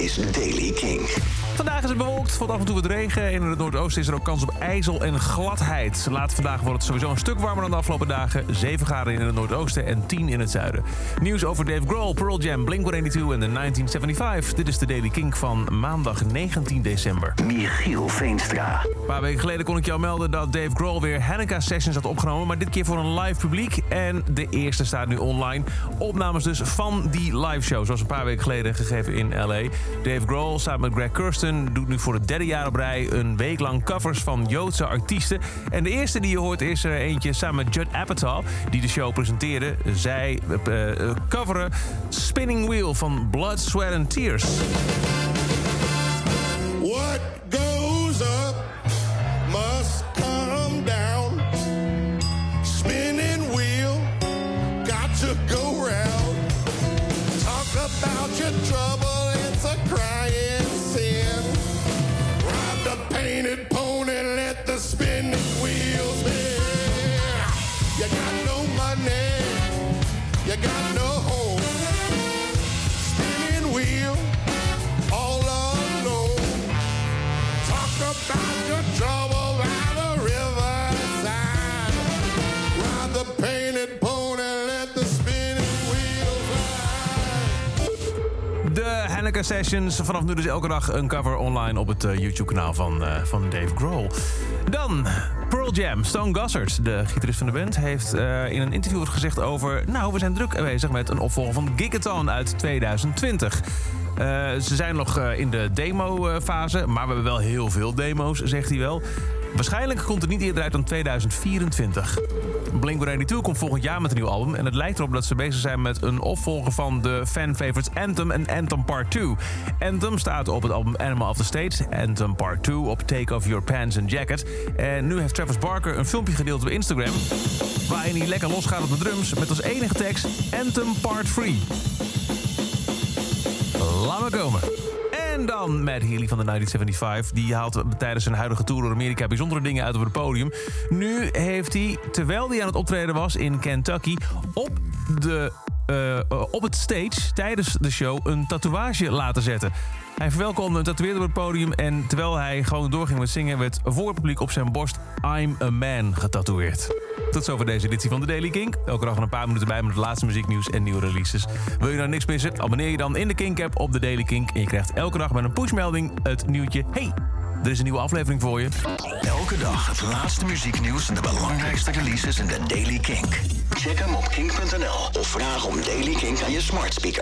is Daily King. Vandaag is het bewolkt, valt af en toe wat regen. En in het noordoosten is er ook kans op ijzel en gladheid. Later vandaag wordt het sowieso een stuk warmer dan de afgelopen dagen. 7 graden in het noordoosten en 10 in het zuiden. Nieuws over Dave Grohl, Pearl Jam, Blink-182 en de 1975. Dit is de Daily King van maandag 19 december. Michiel Veenstra. Een paar weken geleden kon ik jou melden dat Dave Grohl weer Hanukkah Sessions had opgenomen. Maar dit keer voor een live publiek. En de eerste staat nu online. Opnames dus van die live show. Zoals een paar weken geleden gegeven in L.A. Dave Grohl samen met Greg Kirsten doet nu voor het derde jaar op rij... een week lang covers van Joodse artiesten. En de eerste die je hoort is er eentje samen met Judd Apatow... die de show presenteerde. Zij uh, uh, coveren Spinning Wheel van Blood, Sweat and Tears. What goes up must come down. Spinning wheel, got to go round. Talk about your trouble, De Hanukkah Sessions. Vanaf nu dus elke dag een cover online op het uh, YouTube-kanaal van, uh, van Dave Grohl. Dan Pearl Jam. Stone Gossard, de gitarist van de band, heeft uh, in een interview gezegd over... nou, we zijn druk bezig met een opvolger van Gigaton uit 2020. Uh, ze zijn nog in de demo-fase, maar we hebben wel heel veel demo's, zegt hij wel. Waarschijnlijk komt het niet eerder uit dan 2024. Blink-182 komt volgend jaar met een nieuw album... en het lijkt erop dat ze bezig zijn met een opvolger van de fan-favorites Anthem en Anthem Part 2. Anthem staat op het album Animal of the State, Anthem Part 2 op Take Off Your Pants and Jacket. En nu heeft Travis Barker een filmpje gedeeld op Instagram... waarin hij lekker losgaat op de drums met als enige tekst Anthem Part 3. Laat me komen. En dan Matt Healy van de 1975. Die haalt tijdens zijn huidige tour door Amerika bijzondere dingen uit op het podium. Nu heeft hij, terwijl hij aan het optreden was in Kentucky... op, de, uh, op het stage tijdens de show een tatoeage laten zetten. Hij verwelkomde een tatoeëerder op het podium... en terwijl hij gewoon doorging met zingen... werd voor het publiek op zijn borst I'm a Man getatoeëerd. Tot zover deze editie van de Daily Kink. Elke dag een paar minuten bij met het laatste muzieknieuws en nieuwe releases. Wil je nou niks missen? Abonneer je dan in de Kink-app op de Daily Kink... en je krijgt elke dag met een pushmelding het nieuwtje... Hey, er is een nieuwe aflevering voor je. Elke dag het laatste muzieknieuws en de belangrijkste releases in de Daily Kink. Check hem op kink.nl of vraag om Daily Kink aan je smart speaker.